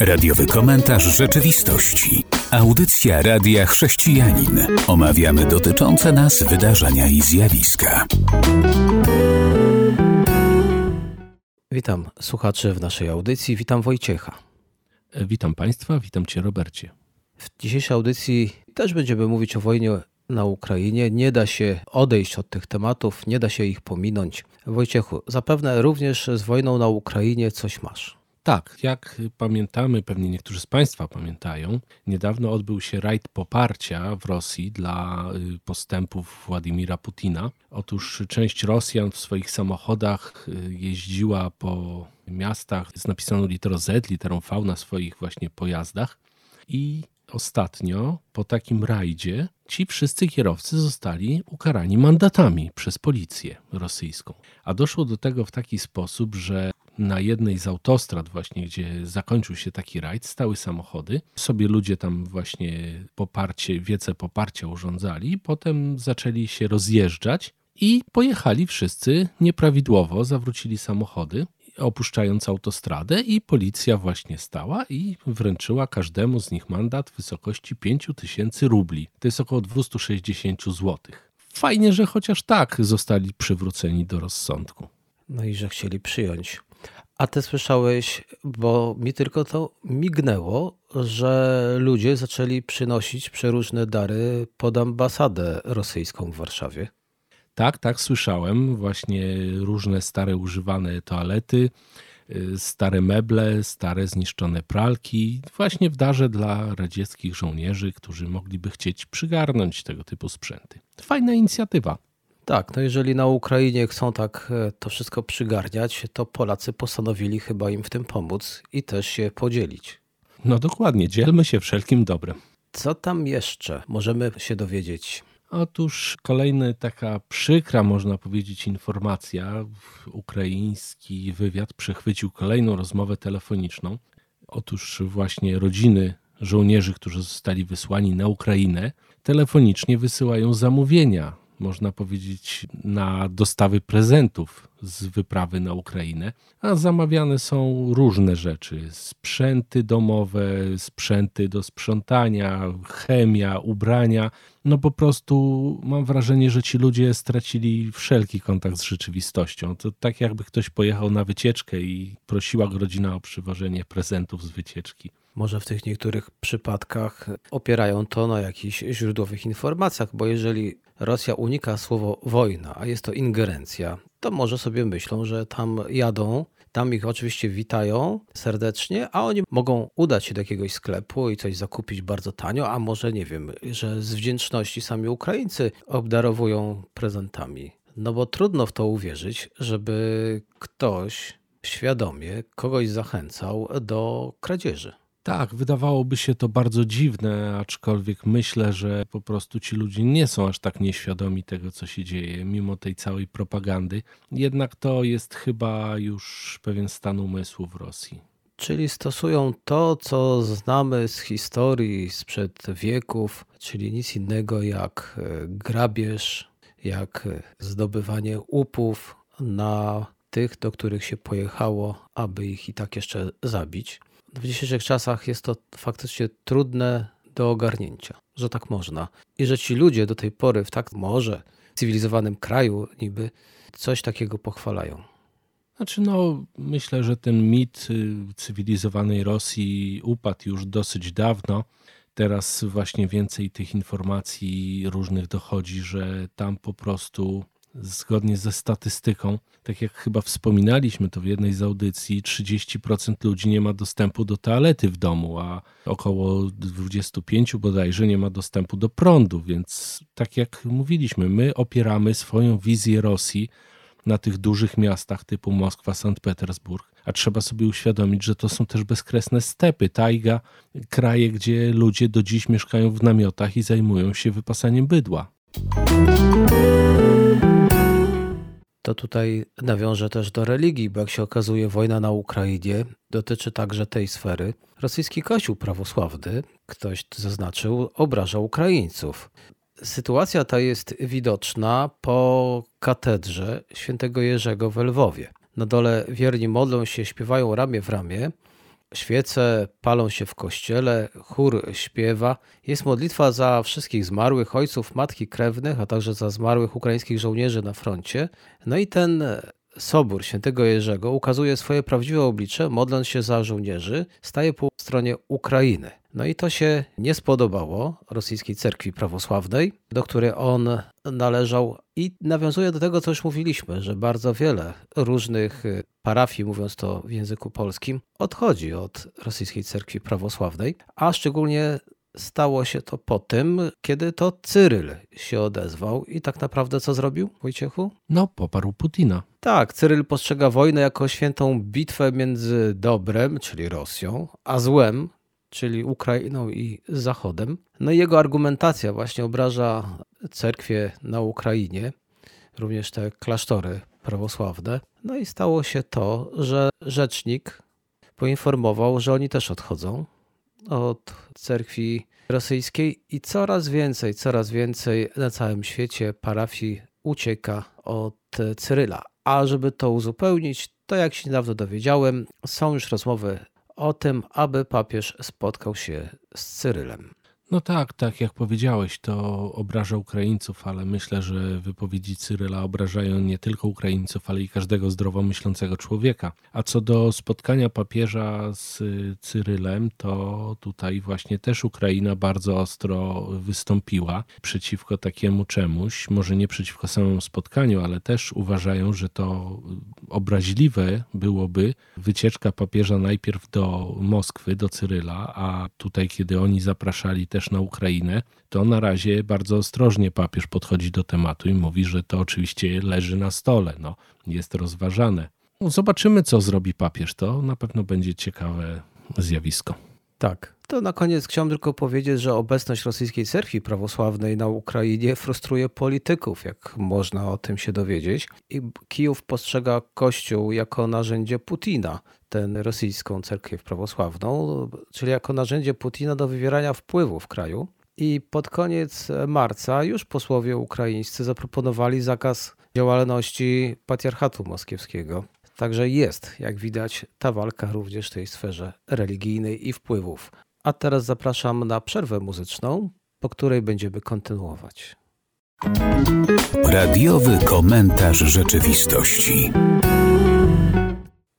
Radiowy komentarz rzeczywistości. Audycja Radia Chrześcijanin. Omawiamy dotyczące nas wydarzenia i zjawiska. Witam słuchaczy w naszej audycji. Witam Wojciecha. Witam Państwa, witam Cię Robercie. W dzisiejszej audycji też będziemy mówić o wojnie na Ukrainie. Nie da się odejść od tych tematów, nie da się ich pominąć. Wojciechu, zapewne również z wojną na Ukrainie coś masz. Tak, jak pamiętamy, pewnie niektórzy z Państwa pamiętają, niedawno odbył się rajd poparcia w Rosji dla y, postępów Władimira Putina. Otóż część Rosjan w swoich samochodach y, jeździła po miastach z napisaną literą Z, literą V na swoich właśnie pojazdach i ostatnio po takim rajdzie ci wszyscy kierowcy zostali ukarani mandatami przez policję rosyjską. A doszło do tego w taki sposób, że na jednej z autostrad właśnie, gdzie zakończył się taki rajd, stały samochody. Sobie ludzie tam właśnie poparcie, wiece poparcia urządzali, potem zaczęli się rozjeżdżać i pojechali wszyscy nieprawidłowo, zawrócili samochody opuszczając autostradę i policja właśnie stała i wręczyła każdemu z nich mandat w wysokości 5000 rubli. To jest około 260 zł. Fajnie, że chociaż tak zostali przywróceni do rozsądku. No i że chcieli przyjąć. A ty słyszałeś, bo mi tylko to mignęło, że ludzie zaczęli przynosić przeróżne dary pod ambasadę rosyjską w Warszawie. Tak, tak, słyszałem. Właśnie różne stare używane toalety, y, stare meble, stare zniszczone pralki. Właśnie w darze dla radzieckich żołnierzy, którzy mogliby chcieć przygarnąć tego typu sprzęty. Fajna inicjatywa. Tak, no jeżeli na Ukrainie chcą tak e, to wszystko przygarniać, to Polacy postanowili chyba im w tym pomóc i też się podzielić. No dokładnie, dzielmy się wszelkim dobrem. Co tam jeszcze możemy się dowiedzieć? Otóż kolejna taka przykra, można powiedzieć, informacja. Ukraiński wywiad przechwycił kolejną rozmowę telefoniczną. Otóż właśnie rodziny żołnierzy, którzy zostali wysłani na Ukrainę, telefonicznie wysyłają zamówienia można powiedzieć, na dostawy prezentów z wyprawy na Ukrainę, a zamawiane są różne rzeczy: sprzęty domowe, sprzęty do sprzątania, chemia, ubrania. No po prostu mam wrażenie, że ci ludzie stracili wszelki kontakt z rzeczywistością. To tak jakby ktoś pojechał na wycieczkę i prosiła go rodzina o przywożenie prezentów z wycieczki. Może w tych niektórych przypadkach opierają to na jakichś źródłowych informacjach, bo jeżeli Rosja unika słowo wojna, a jest to ingerencja, to może sobie myślą, że tam jadą, tam ich oczywiście witają serdecznie, a oni mogą udać się do jakiegoś sklepu i coś zakupić bardzo tanio, a może nie wiem, że z wdzięczności sami Ukraińcy obdarowują prezentami. No bo trudno w to uwierzyć, żeby ktoś świadomie kogoś zachęcał do kradzieży. Tak, wydawałoby się to bardzo dziwne, aczkolwiek myślę, że po prostu ci ludzie nie są aż tak nieświadomi tego, co się dzieje, mimo tej całej propagandy. Jednak to jest chyba już pewien stan umysłu w Rosji. Czyli stosują to, co znamy z historii sprzed wieków, czyli nic innego jak e, grabież, jak e, zdobywanie łupów na tych, do których się pojechało, aby ich i tak jeszcze zabić w dzisiejszych czasach jest to faktycznie trudne do ogarnięcia, że tak można. I że ci ludzie do tej pory w tak może cywilizowanym kraju niby coś takiego pochwalają. Znaczy, no, myślę, że ten mit y, cywilizowanej Rosji upadł już dosyć dawno. Teraz właśnie więcej tych informacji różnych dochodzi, że tam po prostu zgodnie ze statystyką, tak jak chyba wspominaliśmy to w jednej z audycji, 30% ludzi nie ma dostępu do toalety w domu, a około 25 bodajże nie ma dostępu do prądu, więc tak jak mówiliśmy, my opieramy swoją wizję Rosji na tych dużych miastach typu Moskwa, Sankt Petersburg, a trzeba sobie uświadomić, że to są też bezkresne stepy, tajga, kraje, gdzie ludzie do dziś mieszkają w namiotach i zajmują się wypasaniem bydła. To tutaj nawiążę też do religii, bo jak się okazuje, wojna na Ukrainie dotyczy także tej sfery. Rosyjski kościół prawosławny, ktoś zaznaczył, obraża Ukraińców. Sytuacja ta jest widoczna po katedrze świętego Jerzego w Lwowie. Na dole wierni modlą się, śpiewają ramię w ramię, świece palą się w kościele, chór śpiewa. Jest modlitwa za wszystkich zmarłych ojców, matki krewnych, a także za zmarłych ukraińskich żołnierzy na froncie. No i ten Sobór Świętego Jerzego ukazuje swoje prawdziwe oblicze, modląc się za żołnierzy, staje po stronie Ukrainy. No i to się nie spodobało rosyjskiej cerkwi prawosławnej, do której on należał i nawiązuje do tego, co już mówiliśmy, że bardzo wiele różnych parafii, mówiąc to w języku polskim, odchodzi od rosyjskiej cerkwi prawosławnej, a szczególnie Stało się to po tym, kiedy to Cyryl się odezwał i tak naprawdę co zrobił, Wojciechu? No, poparł Putina. Tak, Cyryl postrzega wojnę jako świętą bitwę między dobrem, czyli Rosją, a złem, czyli Ukrainą i Zachodem. No i jego argumentacja właśnie obraża cerkwie na Ukrainie, również te klasztory prawosławne. No i stało się to, że rzecznik poinformował, że oni też odchodzą od cerkwi rosyjskiej i coraz więcej, coraz więcej na całym świecie parafii ucieka od Cyryla. A żeby to uzupełnić, to jak się niedawno dowiedziałem, są już rozmowy o tym, aby papież spotkał się z Cyrylem. No tak, tak jak powiedziałeś, to obraża Ukraińców, ale myślę, że wypowiedzi Cyryla obrażają nie tylko Ukraińców, ale i każdego zdrowo myślącego człowieka. A co do spotkania papieża z Cyrylem, to tutaj właśnie też Ukraina bardzo ostro wystąpiła przeciwko takiemu czemuś. Może nie przeciwko samemu spotkaniu, ale też uważają, że to obraźliwe byłoby wycieczka papieża najpierw do Moskwy, do Cyryla, a tutaj, kiedy oni zapraszali też na Ukrainę, to na razie bardzo ostrożnie papież podchodzi do tematu i mówi, że to oczywiście leży na stole, no, jest rozważane. No, zobaczymy, co zrobi papież. To na pewno będzie ciekawe zjawisko. Tak. To na koniec chciałem tylko powiedzieć, że obecność rosyjskiej cerkwi prawosławnej na Ukrainie frustruje polityków, jak można o tym się dowiedzieć. I Kijów postrzega Kościół jako narzędzie Putina, tę rosyjską cerkiew prawosławną, czyli jako narzędzie Putina do wywierania wpływu w kraju. I pod koniec marca już posłowie ukraińscy zaproponowali zakaz działalności patriarchatu moskiewskiego. Także jest, jak widać, ta walka również w tej sferze religijnej i wpływów. A teraz zapraszam na przerwę muzyczną, po której będziemy kontynuować. Radiowy komentarz rzeczywistości.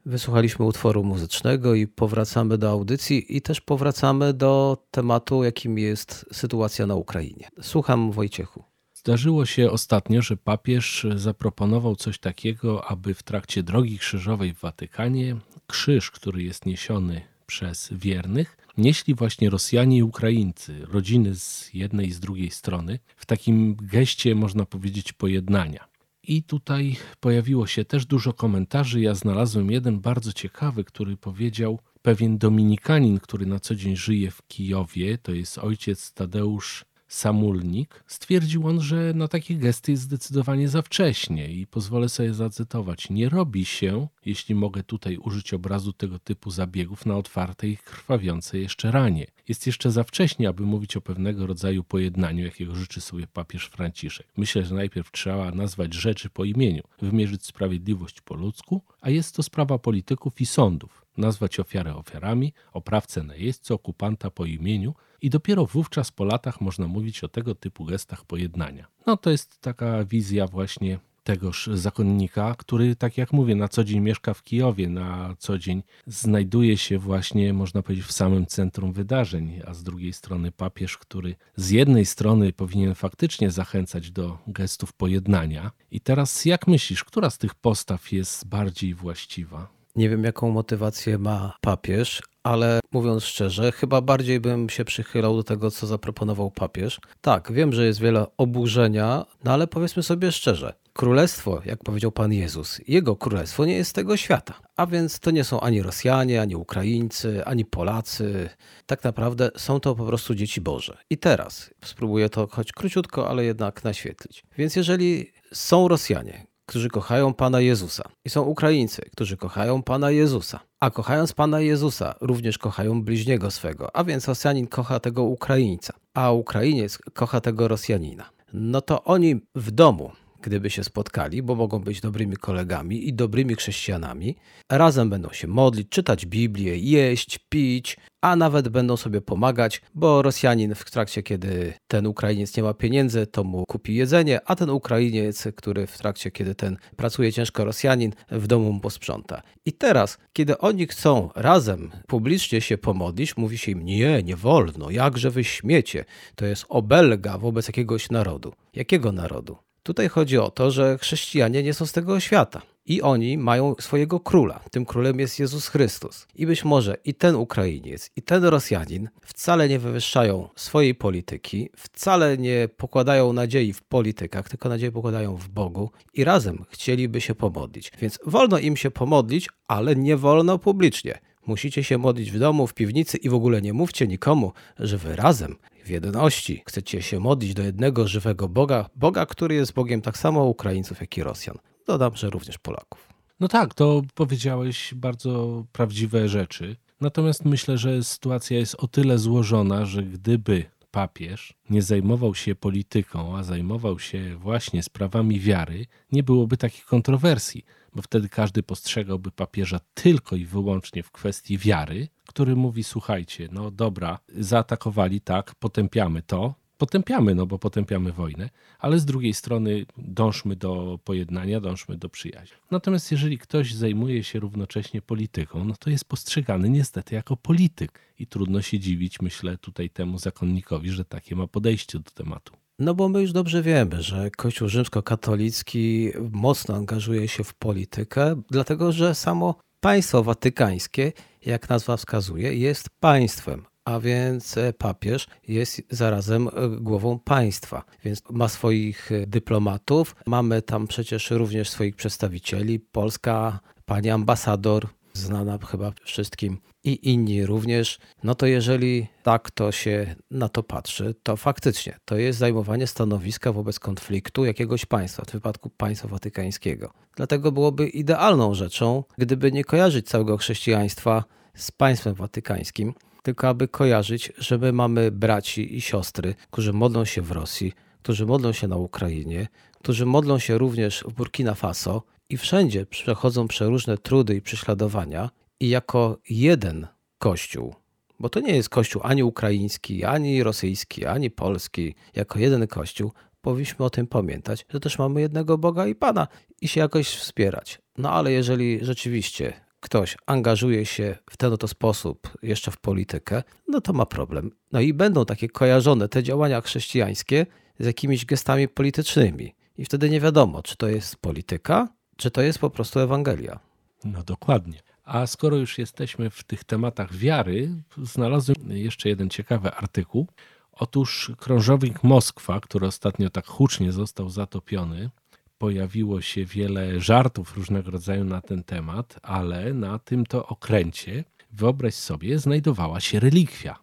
Wysłuchaliśmy utworu muzycznego i powracamy do audycji i też powracamy do tematu, jakim jest sytuacja na Ukrainie. Słucham Wojciechu. Zdarzyło się ostatnio, że papież zaproponował coś takiego, aby w trakcie drogi krzyżowej w Watykanie krzyż, który jest niesiony przez wiernych, nieśli właśnie Rosjanie i Ukraińcy, rodziny z jednej i z drugiej strony, w takim geście, można powiedzieć, pojednania. I tutaj pojawiło się też dużo komentarzy. Ja znalazłem jeden bardzo ciekawy, który powiedział pewien dominikanin, który na co dzień żyje w Kijowie, to jest ojciec Tadeusz Samulnik, stwierdził on, że na takie gesty jest zdecydowanie za wcześnie i pozwolę sobie zacytować. Nie robi się, jeśli mogę tutaj użyć obrazu tego typu zabiegów na otwartej, krwawiącej jeszcze ranie. Jest jeszcze za wcześnie, aby mówić o pewnego rodzaju pojednaniu, jakiego życzy sobie papież Franciszek. Myślę, że najpierw trzeba nazwać rzeczy po imieniu, wymierzyć sprawiedliwość po ludzku, a jest to sprawa polityków i sądów. Nazwać ofiarę ofiarami, oprawcę na jeźdźcu, okupanta po imieniu, i dopiero wówczas po latach można mówić o tego typu gestach pojednania. No to jest taka wizja właśnie tegoż zakonnika, który, tak jak mówię, na co dzień mieszka w Kijowie, na co dzień znajduje się właśnie, można powiedzieć, w samym centrum wydarzeń, a z drugiej strony papież, który z jednej strony powinien faktycznie zachęcać do gestów pojednania. I teraz, jak myślisz, która z tych postaw jest bardziej właściwa? Nie wiem, jaką motywację ma papież, ale mówiąc szczerze, chyba bardziej bym się przychylał do tego, co zaproponował papież. Tak, wiem, że jest wiele oburzenia, no ale powiedzmy sobie szczerze, królestwo, jak powiedział Pan Jezus, jego królestwo nie jest tego świata. A więc to nie są ani Rosjanie, ani Ukraińcy, ani Polacy. Tak naprawdę są to po prostu dzieci Boże. I teraz spróbuję to choć króciutko, ale jednak naświetlić. Więc jeżeli są Rosjanie, którzy kochają Pana Jezusa. I są Ukraińcy, którzy kochają Pana Jezusa. A kochając Pana Jezusa, również kochają bliźniego swego. A więc Rosjanin kocha tego Ukraińca, a Ukrainiec kocha tego Rosjanina. No to oni w domu gdyby się spotkali, bo mogą być dobrymi kolegami i dobrymi chrześcijanami. Razem będą się modlić, czytać Biblię, jeść, pić, a nawet będą sobie pomagać, bo Rosjanin w trakcie, kiedy ten Ukrainiec nie ma pieniędzy, to mu kupi jedzenie, a ten Ukrainiec, który w trakcie, kiedy ten pracuje ciężko Rosjanin, w domu mu posprząta. I teraz, kiedy oni chcą razem publicznie się pomodlić, mówi się im: Nie, nie wolno, jakże wy śmiecie. To jest obelga wobec jakiegoś narodu. Jakiego narodu? Tutaj chodzi o to, że chrześcijanie nie są z tego świata. I oni mają swojego króla. Tym królem jest Jezus Chrystus. I być może i ten Ukrainiec, i ten Rosjanin wcale nie wywyższają swojej polityki, wcale nie pokładają nadziei w politykach, tylko nadzieję pokładają w Bogu i razem chcieliby się pomodlić. Więc wolno im się pomodlić, ale nie wolno publicznie. Musicie się modlić w domu, w piwnicy i w ogóle nie mówcie nikomu, że wy razem, w jedności, chcecie się modlić do jednego żywego Boga, Boga, który jest Bogiem tak samo Ukraińców, jak i Rosjan. Dodam, że również Polaków. No tak, to powiedziałeś bardzo prawdziwe rzeczy. Natomiast myślę, że sytuacja jest o tyle złożona, że gdyby papież nie zajmował się polityką, a zajmował się właśnie sprawami wiary, nie byłoby takich kontrowersji, bo wtedy każdy postrzegałby papieża tylko i wyłącznie w kwestii wiary, który mówi: Słuchajcie, no dobra, zaatakowali, tak, potępiamy to, potępiamy, no bo potępiamy wojnę, ale z drugiej strony dążmy do pojednania, dążmy do przyjaźni. Natomiast jeżeli ktoś zajmuje się równocześnie polityką, no to jest postrzegany niestety jako polityk i trudno się dziwić, myślę tutaj temu zakonnikowi, że takie ma podejście do tematu. No bo my już dobrze wiemy, że Kościół rzymskokatolicki mocno angażuje się w politykę, dlatego że samo państwo watykańskie, jak nazwa wskazuje, jest państwem, a więc e, papież jest zarazem e, głową państwa, więc ma swoich e, dyplomatów. Mamy tam przecież również swoich przedstawicieli. Polska pani ambasador, znana chyba wszystkim, i inni również. No to jeżeli tak to się na to patrzy, to faktycznie to jest zajmowanie stanowiska wobec konfliktu jakiegoś państwa, w wypadku państwa watykańskiego. Dlatego byłoby idealną rzeczą, gdyby nie kojarzyć całego chrześcijaństwa z państwem watykańskim tylko aby kojarzyć, że my mamy braci i siostry, którzy modlą się w Rosji, którzy modlą się na Ukrainie, którzy modlą się również w Burkina Faso i wszędzie przechodzą przeróżne trudy i prześladowania i jako jeden kościół, bo to nie jest kościół ani ukraiński, ani rosyjski, ani polski, jako jeden kościół, powinniśmy o tym pamiętać, że też mamy jednego Boga i Pana i się jakoś wspierać. No ale jeżeli rzeczywiście ktoś angażuje się w ten oto sposób jeszcze w politykę, no to ma problem. No i będą takie kojarzone te działania chrześcijańskie z jakimiś gestami politycznymi. I wtedy nie wiadomo, czy to jest polityka, czy to jest po prostu Ewangelia. No dokładnie. A skoro już jesteśmy w tych tematach wiary, znalazłem jeszcze jeden ciekawy artykuł. Otóż krążownik Moskwa, który ostatnio tak hucznie został zatopiony, pojawiło się wiele żartów różnego rodzaju na ten temat, ale na tym to okręcie, wyobraź sobie, znajdowała się relikwia.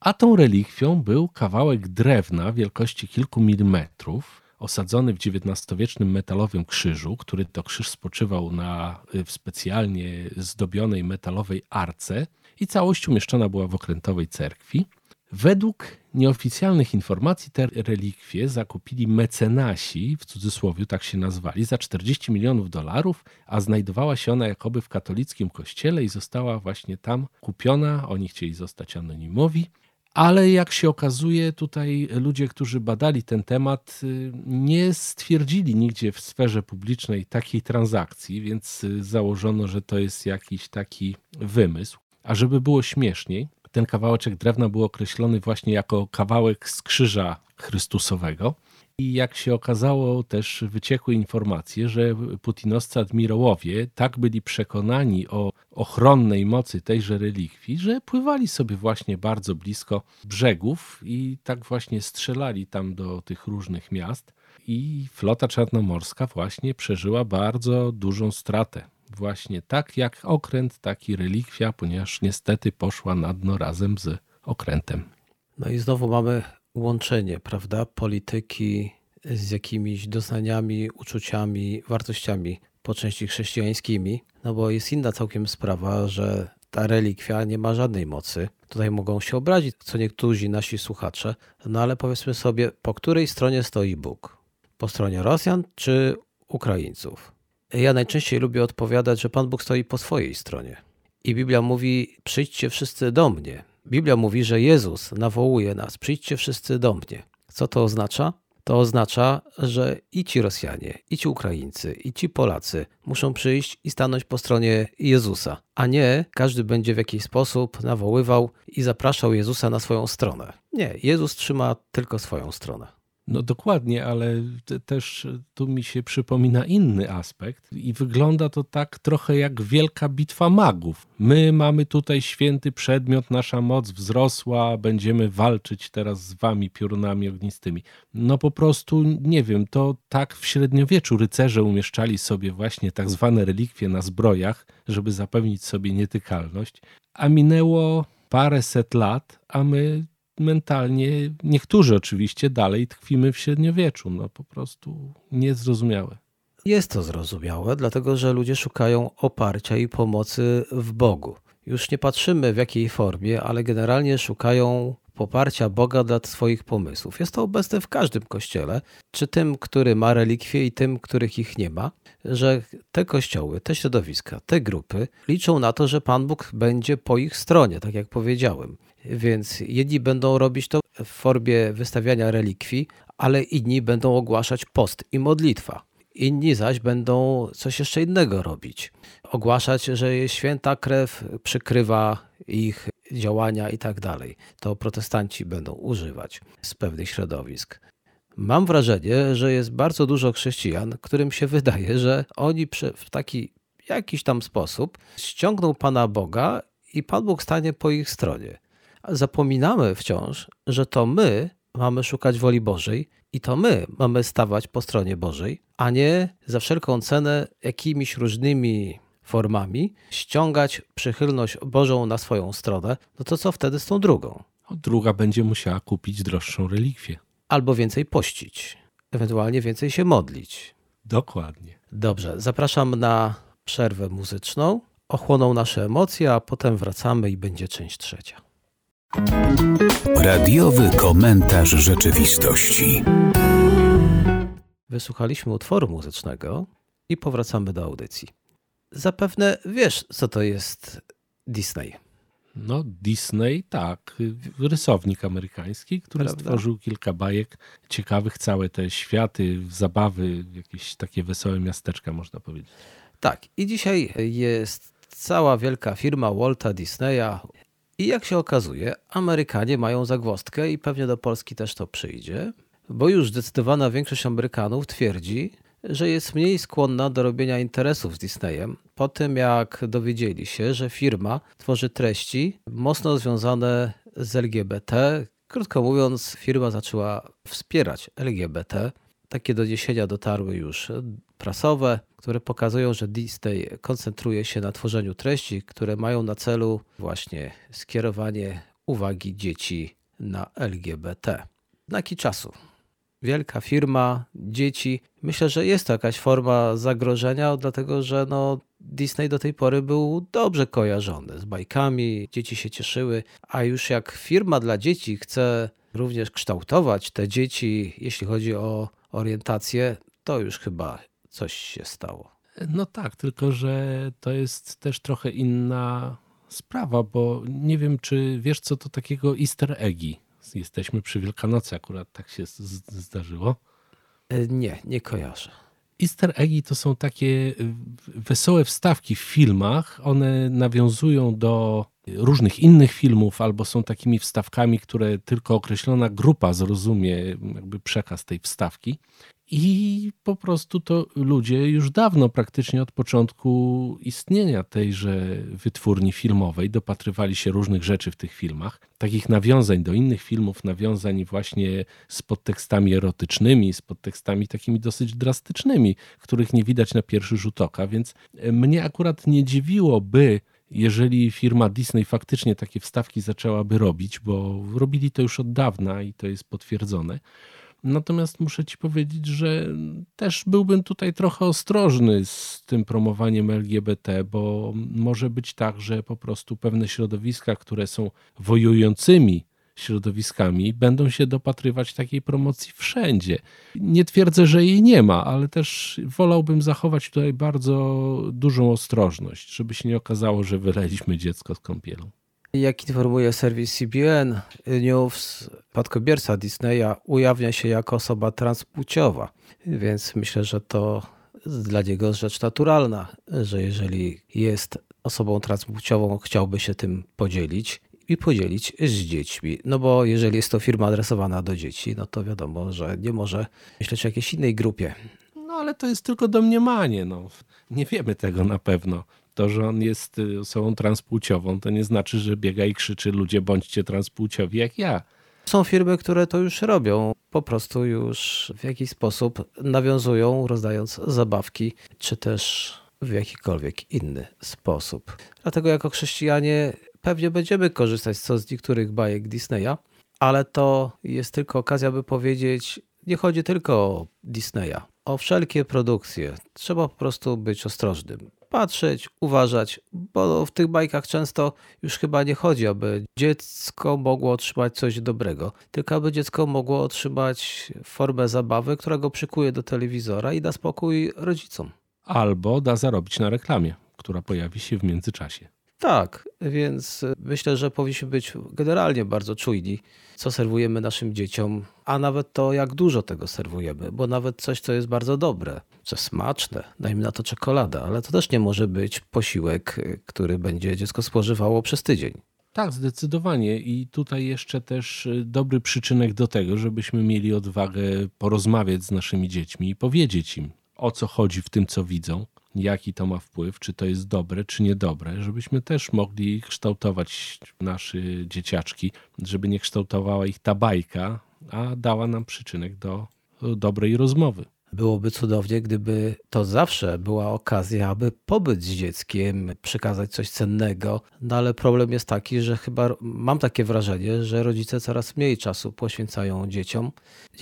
A tą relikwią był kawałek drewna wielkości kilku milimetrów, osadzony w XIX-wiecznym metalowym krzyżu, który to krzyż spoczywał na w specjalnie zdobionej metalowej arce i całość umieszczona była w okrętowej cerkwi. Według nieoficjalnych informacji te relikwie zakupili mecenasi, w cudzysłowie tak się nazwali, za 40 milionów dolarów, a znajdowała się ona jakoby w katolickim kościele i została właśnie tam kupiona. Oni chcieli zostać anonimowi. Ale jak się okazuje, tutaj ludzie, którzy badali ten temat, y, nie stwierdzili nigdzie w sferze publicznej takiej transakcji, więc y, założono, że to jest jakiś taki wymysł. A żeby było śmieszniej, ten kawałeczek drewna był określony właśnie jako kawałek z krzyża Chrystusowego. I jak się okazało, też wyciekły informacje, że putinowscy admirałowie tak byli przekonani o ochronnej mocy tejże relikwii, że pływali sobie właśnie bardzo blisko brzegów i tak właśnie strzelali tam do tych różnych miast. I flota czarnomorska właśnie przeżyła bardzo dużą stratę właśnie tak jak okręt, tak i relikwia, ponieważ niestety poszła na dno razem z okrętem. No i znowu mamy łączenie, prawda, polityki z jakimiś doznaniami, uczuciami, wartościami po części chrześcijańskimi, no bo jest inna całkiem sprawa, że ta relikwia nie ma żadnej mocy. Tutaj mogą się obrazić co niektórzy nasi słuchacze, no ale powiedzmy sobie, po której stronie stoi Bóg? Po stronie Rosjan czy Ukraińców? Ja najczęściej lubię odpowiadać, że Pan Bóg stoi po swojej stronie. I Biblia mówi: przyjdźcie wszyscy do mnie. Biblia mówi, że Jezus nawołuje nas: przyjdźcie wszyscy do mnie. Co to oznacza? To oznacza, że i ci Rosjanie, i ci Ukraińcy, i ci Polacy muszą przyjść i stanąć po stronie Jezusa, a nie każdy będzie w jakiś sposób nawoływał i zapraszał Jezusa na swoją stronę. Nie, Jezus trzyma tylko swoją stronę. No dokładnie, ale też tu mi się przypomina inny aspekt i wygląda to tak trochę jak wielka bitwa magów. My mamy tutaj święty przedmiot, nasza moc wzrosła, będziemy walczyć teraz z wami piorunami ognistymi. No po prostu nie wiem, to tak w średniowieczu rycerze umieszczali sobie właśnie tak zwane relikwie na zbrojach, żeby zapewnić sobie nietykalność, a minęło paręset lat, a my mentalnie, niektórzy oczywiście, dalej tkwimy w średniowieczu. No po prostu niezrozumiałe. Jest to zrozumiałe, dlatego że ludzie szukają oparcia i pomocy w Bogu. Już nie patrzymy w jakiej formie, ale generalnie szukają poparcia Boga dla swoich pomysłów. Jest to obecne w każdym kościele, czy tym, który ma relikwie i tym, których ich nie ma, że te kościoły, te środowiska, te grupy liczą na to, że Pan Bóg będzie po ich stronie, tak jak powiedziałem. Więc jedni będą robić to w formie wystawiania relikwii, ale inni będą ogłaszać post i modlitwa. Inni zaś będą coś jeszcze innego robić. Ogłaszać, że święta krew przykrywa ich działania i tak dalej. To protestanci będą używać z pewnych środowisk. Mam wrażenie, że jest bardzo dużo chrześcijan, którym się wydaje, że oni w taki jakiś tam sposób ściągną Pana Boga i Pan Bóg stanie po ich stronie zapominamy wciąż, że to my mamy szukać woli Bożej i to my mamy stawać po stronie Bożej, a nie za wszelką cenę jakimiś różnymi formami ściągać przychylność Bożą na swoją stronę, no to co wtedy z tą drugą? Druga będzie musiała kupić droższą relikwię. Albo więcej pościć, ewentualnie więcej się modlić. Dokładnie. Dobrze, zapraszam na przerwę muzyczną. Ochłoną nasze emocje, a potem wracamy i będzie część trzecia. Radiowy komentarz rzeczywistości. Wysłuchaliśmy utworu muzycznego i powracamy do audycji. Zapewne wiesz, co to jest Disney. No, Disney, tak. Rysownik amerykański, który Prawda? stworzył kilka bajek ciekawych, całe te światy, zabawy, jakieś takie wesołe miasteczka, można powiedzieć. Tak, i dzisiaj jest cała wielka firma Walta Disneya, i jak się okazuje, Amerykanie mają zagwozdkę i pewnie do Polski też to przyjdzie, bo już zdecydowana większość Amerykanów twierdzi, że jest mniej skłonna do robienia interesów z Disneyem po tym, jak dowiedzieli się, że firma tworzy treści mocno związane z LGBT. Krótko mówiąc, firma zaczęła wspierać LGBT. Takie doniesienia dotarły już prasowe, które pokazują, że Disney koncentruje się na tworzeniu treści, które mają na celu właśnie skierowanie uwagi dzieci na LGBT. Znaki czasu. Wielka firma, dzieci. Myślę, że jest to jakaś forma zagrożenia, dlatego że no, Disney do tej pory był dobrze kojarzony z bajkami, dzieci się cieszyły, a już jak firma dla dzieci chce również kształtować te dzieci, jeśli chodzi o orientację, to już chyba coś się stało. No tak, tylko że to jest też trochę inna sprawa, bo nie wiem, czy wiesz, co to takiego easter eggi. Jesteśmy przy Wielkanocy, akurat tak się zdarzyło. E, nie, nie kojarzę. Easter eggi to są takie wesołe wstawki w filmach. One nawiązują do różnych innych filmów, albo są takimi wstawkami, które tylko określona grupa zrozumie, jakby przekaz tej wstawki. I po prostu to ludzie już dawno, praktycznie od początku istnienia tejże wytwórni filmowej, dopatrywali się różnych rzeczy w tych filmach, takich nawiązań do innych filmów, nawiązań właśnie z podtekstami erotycznymi, z podtekstami takimi dosyć drastycznymi, których nie widać na pierwszy rzut oka. Więc mnie akurat nie dziwiłoby, jeżeli firma Disney faktycznie takie wstawki zaczęłaby robić, bo robili to już od dawna i to jest potwierdzone. Natomiast muszę ci powiedzieć, że też byłbym tutaj trochę ostrożny z tym promowaniem LGBT, bo może być tak, że po prostu pewne środowiska, które są wojującymi środowiskami będą się dopatrywać takiej promocji wszędzie. Nie twierdzę, że jej nie ma, ale też wolałbym zachować tutaj bardzo dużą ostrożność, żeby się nie okazało, że wyleliśmy dziecko z kąpielą. Jak informuje serwis CBN News, spadkobierca Disneya ujawnia się jako osoba transpłciowa, więc myślę, że to dla niego rzecz naturalna, że jeżeli jest osobą transpłciową, chciałby się tym podzielić i podzielić z dziećmi. No bo jeżeli jest to firma adresowana do dzieci, no to wiadomo, że nie może myśleć o jakiejś innej grupie. No ale to jest tylko domniemanie. No. Nie wiemy tego na pewno. To, że on jest y, osobą transpłciową, to nie znaczy, że biega i krzyczy ludzie bądźcie transpłciowi jak ja. Są firmy, które to już robią. Po prostu już w jakiś sposób nawiązują, rozdając zabawki, czy też w jakikolwiek inny sposób. Dlatego jako chrześcijanie pewnie będziemy korzystać co z niektórych bajek Disneya, ale to jest tylko okazja, by powiedzieć, nie chodzi tylko o Disneya, o wszelkie produkcje. Trzeba po prostu być ostrożnym patrzeć, uważać, bo w tych bajkach często już chyba nie chodzi, aby dziecko mogło otrzymać coś dobrego, tylko aby dziecko mogło otrzymać formę zabawy, która go przykuje do telewizora i da spokój rodzicom. Albo da zarobić na reklamie, która pojawi się w międzyczasie. Tak, więc myślę, że powinniśmy być generalnie bardzo czujni, co serwujemy naszym dzieciom, a nawet to, jak dużo tego serwujemy, bo nawet coś, co jest bardzo dobre, co smaczne, dajmy na to czekoladę, ale to też nie może być posiłek, który będzie dziecko spożywało przez tydzień. Tak, zdecydowanie. I tutaj jeszcze też dobry przyczynek do tego, żebyśmy mieli odwagę porozmawiać z naszymi dziećmi i powiedzieć im, o co chodzi w tym, co widzą jaki to ma wpływ, czy to jest dobre, czy niedobre, żebyśmy też mogli kształtować nasze dzieciaczki, żeby nie kształtowała ich ta bajka, a dała nam przyczynek do dobrej rozmowy. Byłoby cudownie, gdyby to zawsze była okazja, aby pobyć z dzieckiem, przekazać coś cennego, no ale problem jest taki, że chyba mam takie wrażenie, że rodzice coraz mniej czasu poświęcają dzieciom.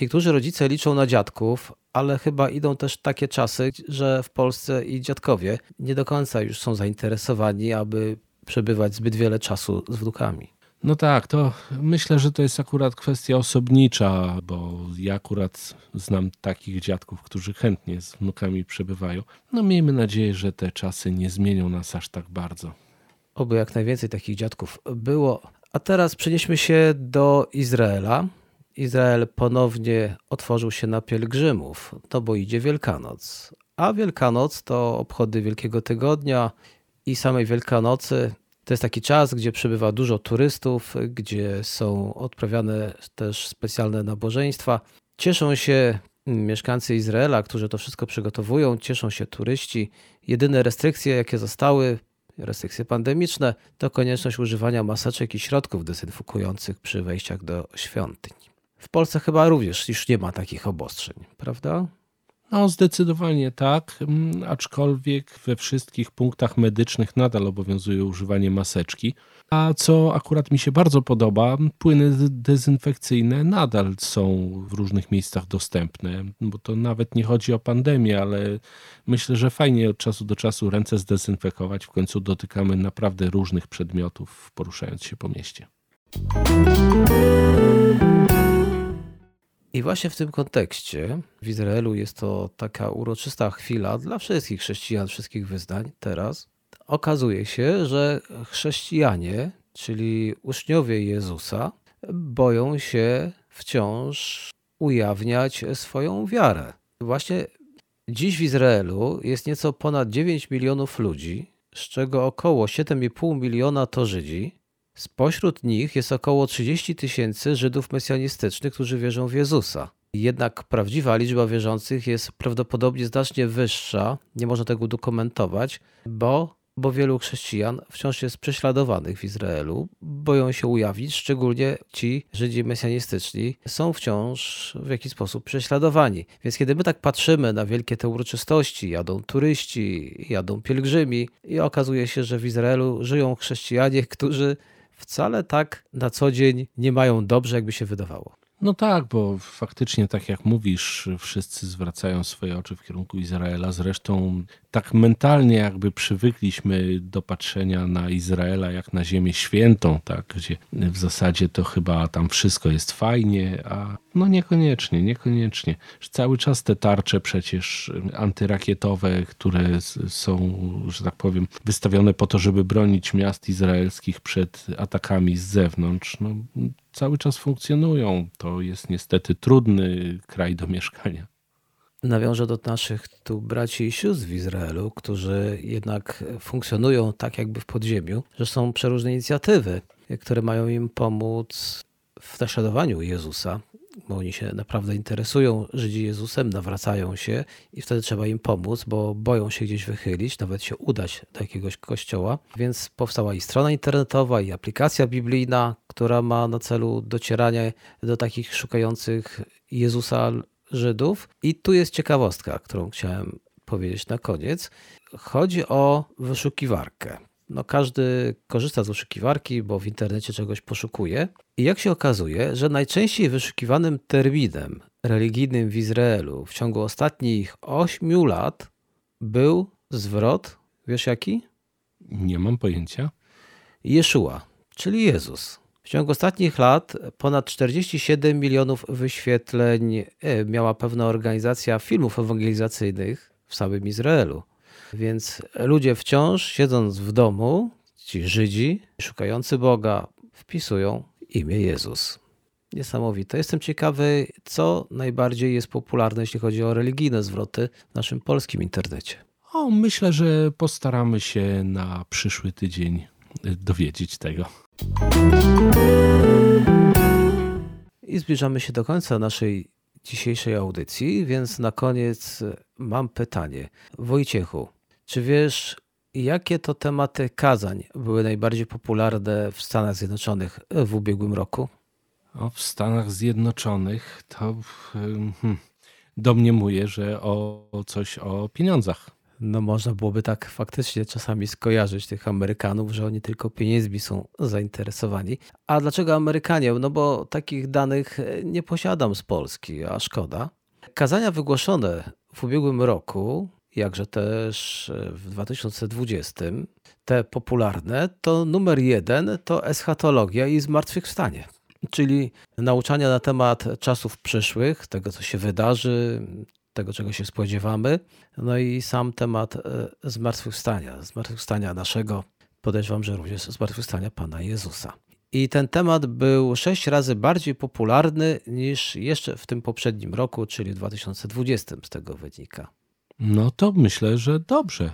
Niektórzy rodzice liczą na dziadków, ale chyba idą też takie czasy, że w Polsce i dziadkowie nie do końca już są zainteresowani, aby przebywać zbyt wiele czasu z wnukami. No tak, to myślę, że to jest akurat kwestia osobnicza, bo ja akurat znam takich dziadków, którzy chętnie z wnukami przebywają. No miejmy nadzieję, że te czasy nie zmienią nas aż tak bardzo. Oby jak najwięcej takich dziadków było. A teraz przenieśmy się do Izraela. Izrael ponownie otworzył się na pielgrzymów, no bo idzie Wielkanoc. A Wielkanoc to obchody Wielkiego Tygodnia i samej Wielkanocy. To jest taki czas, gdzie przybywa dużo turystów, gdzie są odprawiane też specjalne nabożeństwa. Cieszą się mieszkańcy Izraela, którzy to wszystko przygotowują, cieszą się turyści. Jedyne restrykcje, jakie zostały, restrykcje pandemiczne, to konieczność używania maseczek i środków dezynfekujących przy wejściach do świątyń. W Polsce chyba również już nie ma takich obostrzeń, prawda? No, zdecydowanie tak, mm, aczkolwiek we wszystkich punktach medycznych nadal obowiązuje używanie maseczki. A co akurat mi się bardzo podoba, płyny dezynfekcyjne nadal są w różnych miejscach dostępne, bo to nawet nie chodzi o pandemię, ale myślę, że fajnie od czasu do czasu ręce zdezynfekować. W końcu dotykamy naprawdę różnych przedmiotów, poruszając się po mieście. I właśnie w tym kontekście w Izraelu jest to taka uroczysta chwila dla wszystkich chrześcijan, wszystkich wyznań teraz. Okazuje się, że chrześcijanie, czyli uczniowie Jezusa, boją się wciąż ujawniać swoją wiarę. Właśnie dziś w Izraelu jest nieco ponad 9 milionów ludzi, z czego około 7,5 miliona to Żydzi, Spośród nich jest około 30 tysięcy Żydów mesjanistycznych, którzy wierzą w Jezusa. Jednak prawdziwa liczba wierzących jest prawdopodobnie znacznie wyższa, nie można tego dokumentować, bo, bo wielu chrześcijan wciąż jest prześladowanych w Izraelu, boją się ujawnić, szczególnie ci Żydzi mesjanistyczni są wciąż w jakiś sposób prześladowani. Więc kiedy my tak patrzymy na wielkie te uroczystości, jadą turyści, jadą pielgrzymi i okazuje się, że w Izraelu żyją chrześcijanie, którzy wcale tak na co dzień nie mają dobrze, jakby się wydawało. No tak, bo faktycznie, tak jak mówisz, wszyscy zwracają swoje oczy w kierunku Izraela. Zresztą tak mentalnie jakby przywykliśmy do patrzenia na Izraela jak na ziemię świętą, tak, gdzie w zasadzie to chyba tam wszystko jest fajnie, a no niekoniecznie, niekoniecznie. Cały czas te tarcze przecież antyrakietowe, które są, że tak powiem, wystawione po to, żeby bronić miast izraelskich przed atakami z zewnątrz, no, cały czas funkcjonują. To jest niestety trudny kraj do mieszkania nawiążę do naszych tu braci i sióstr w Izraelu, którzy jednak funkcjonują tak jakby w podziemiu, że są przeróżne inicjatywy, które mają im pomóc w naśladowaniu Jezusa, bo oni się naprawdę interesują Żydzi Jezusem, nawracają się i wtedy trzeba im pomóc, bo boją się gdzieś wychylić, nawet się udać do jakiegoś kościoła. Więc powstała i strona internetowa, i aplikacja biblijna, która ma na celu docieranie do takich szukających Jezusa Żydów. I tu jest ciekawostka, którą chciałem powiedzieć na koniec. Chodzi o wyszukiwarkę. No, każdy korzysta z wyszukiwarki, bo w internecie czegoś poszukuje. I jak się okazuje, że najczęściej wyszukiwanym terminem religijnym w Izraelu w ciągu ostatnich 8 lat był zwrot, wiesz jaki? Nie mam pojęcia. Jeszua, czyli Jezus. W ciągu ostatnich lat ponad 47 milionów wyświetleń e, miała pewna organizacja filmów ewangelizacyjnych w samym Izraelu. Więc ludzie wciąż siedząc w domu, ci Żydzi, szukający Boga, wpisują imię Jezus. Niesamowite. Jestem ciekawy, co najbardziej jest popularne, jeśli chodzi o religijne zwroty w naszym polskim internecie. O, myślę, że postaramy się na przyszły tydzień dowiedzieć tego. I zbliżamy się do końca naszej dzisiejszej audycji, więc na koniec mam pytanie. Wojciechu, czy wiesz, jakie to tematy kazań były najbardziej popularne w Stanach Zjednoczonych w ubiegłym roku? O, w Stanach Zjednoczonych to hmm, domniemuję, że o, o coś o pieniądzach no można byłoby tak faktycznie czasami skojarzyć tych Amerykanów, że oni tylko pieniędzmi są zainteresowani. A dlaczego Amerykanie? No bo takich danych nie posiadam z Polski, a szkoda. Kazania wygłoszone w ubiegłym roku, jakże też w 2020, te popularne, to numer jeden to eschatologia i zmartwychwstanie czyli nauczania na temat czasów przyszłych, tego co się wydarzy, tego, czego się spodziewamy. No i sam temat e, zmartwychwstania, zmartwychwstania naszego, podejrzewam, że również zmartwychwstania Pana Jezusa. I ten temat był sześć razy bardziej popularny niż jeszcze w tym poprzednim roku, czyli w 2020 z tego wynika. No to myślę, że dobrze.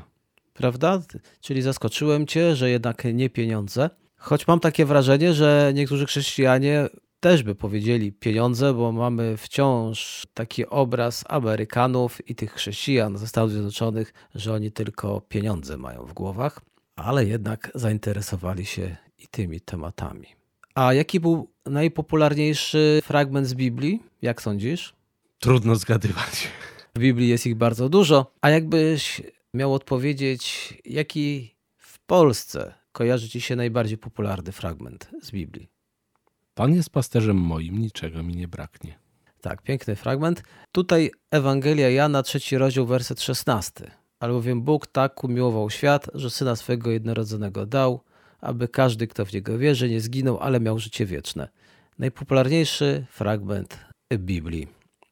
Prawda? Czyli zaskoczyłem cię, że jednak nie pieniądze. Choć mam takie wrażenie, że niektórzy chrześcijanie też by powiedzieli pieniądze, bo mamy wciąż taki obraz Amerykanów i tych chrześcijan ze Stanów Zjednoczonych, że oni tylko pieniądze mają w głowach, ale jednak zainteresowali się i tymi tematami. A jaki był najpopularniejszy fragment z Biblii? Jak sądzisz? Trudno zgadywać. W Biblii jest ich bardzo dużo. A jakbyś miał odpowiedzieć, jaki w Polsce kojarzy ci się najbardziej popularny fragment z Biblii? Pan jest pasterzem moim, niczego mi nie braknie. Tak, piękny fragment. Tutaj Ewangelia Jana, trzeci rozdział, werset 16. Albowiem Bóg tak umiłował świat, że Syna swego jednorodzonego dał, aby każdy, kto w Niego wierzy, nie zginął, ale miał życie wieczne. Najpopularniejszy fragment Biblii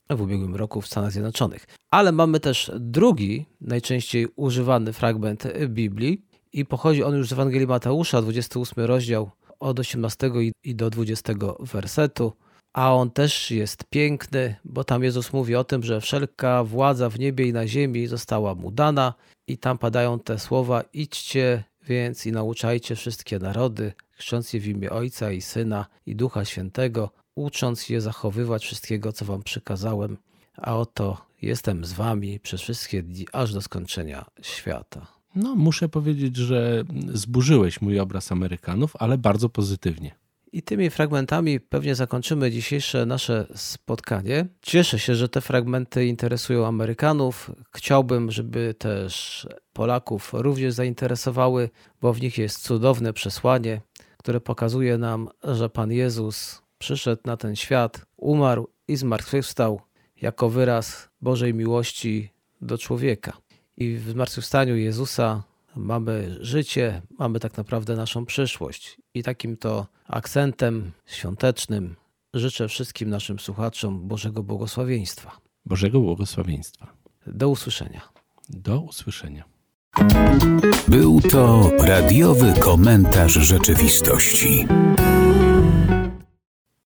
w ubiegłym roku w Stanach Zjednoczonych. Ale mamy też drugi, najczęściej używany fragment Biblii i pochodzi on już z Ewangelii Mateusza, 28 rozdział, od 18 i do 20 wersetu. A on też jest piękny, bo tam Jezus mówi o tym, że wszelka władza w niebie i na ziemi została mu dana, i tam padają te słowa: idźcie więc i nauczajcie wszystkie narody, chrzcząc je w imię Ojca i Syna i Ducha Świętego, ucząc je zachowywać wszystkiego, co wam przykazałem. A oto jestem z wami przez wszystkie dni, aż do skończenia świata. No, muszę powiedzieć, że zburzyłeś mój obraz Amerykanów, ale bardzo pozytywnie. I tymi fragmentami pewnie zakończymy dzisiejsze nasze spotkanie. Cieszę się, że te fragmenty interesują Amerykanów. Chciałbym, żeby też Polaków również zainteresowały, bo w nich jest cudowne przesłanie, które pokazuje nam, że Pan Jezus przyszedł na ten świat, umarł i zmartwychwstał jako wyraz Bożej miłości do człowieka. I w zmartwychwstaniu Jezusa mamy życie, mamy tak naprawdę naszą przyszłość. I takim to akcentem świątecznym życzę wszystkim naszym słuchaczom Bożego błogosławieństwa. Bożego błogosławieństwa. Do usłyszenia. Do usłyszenia. Był to radiowy komentarz rzeczywistości.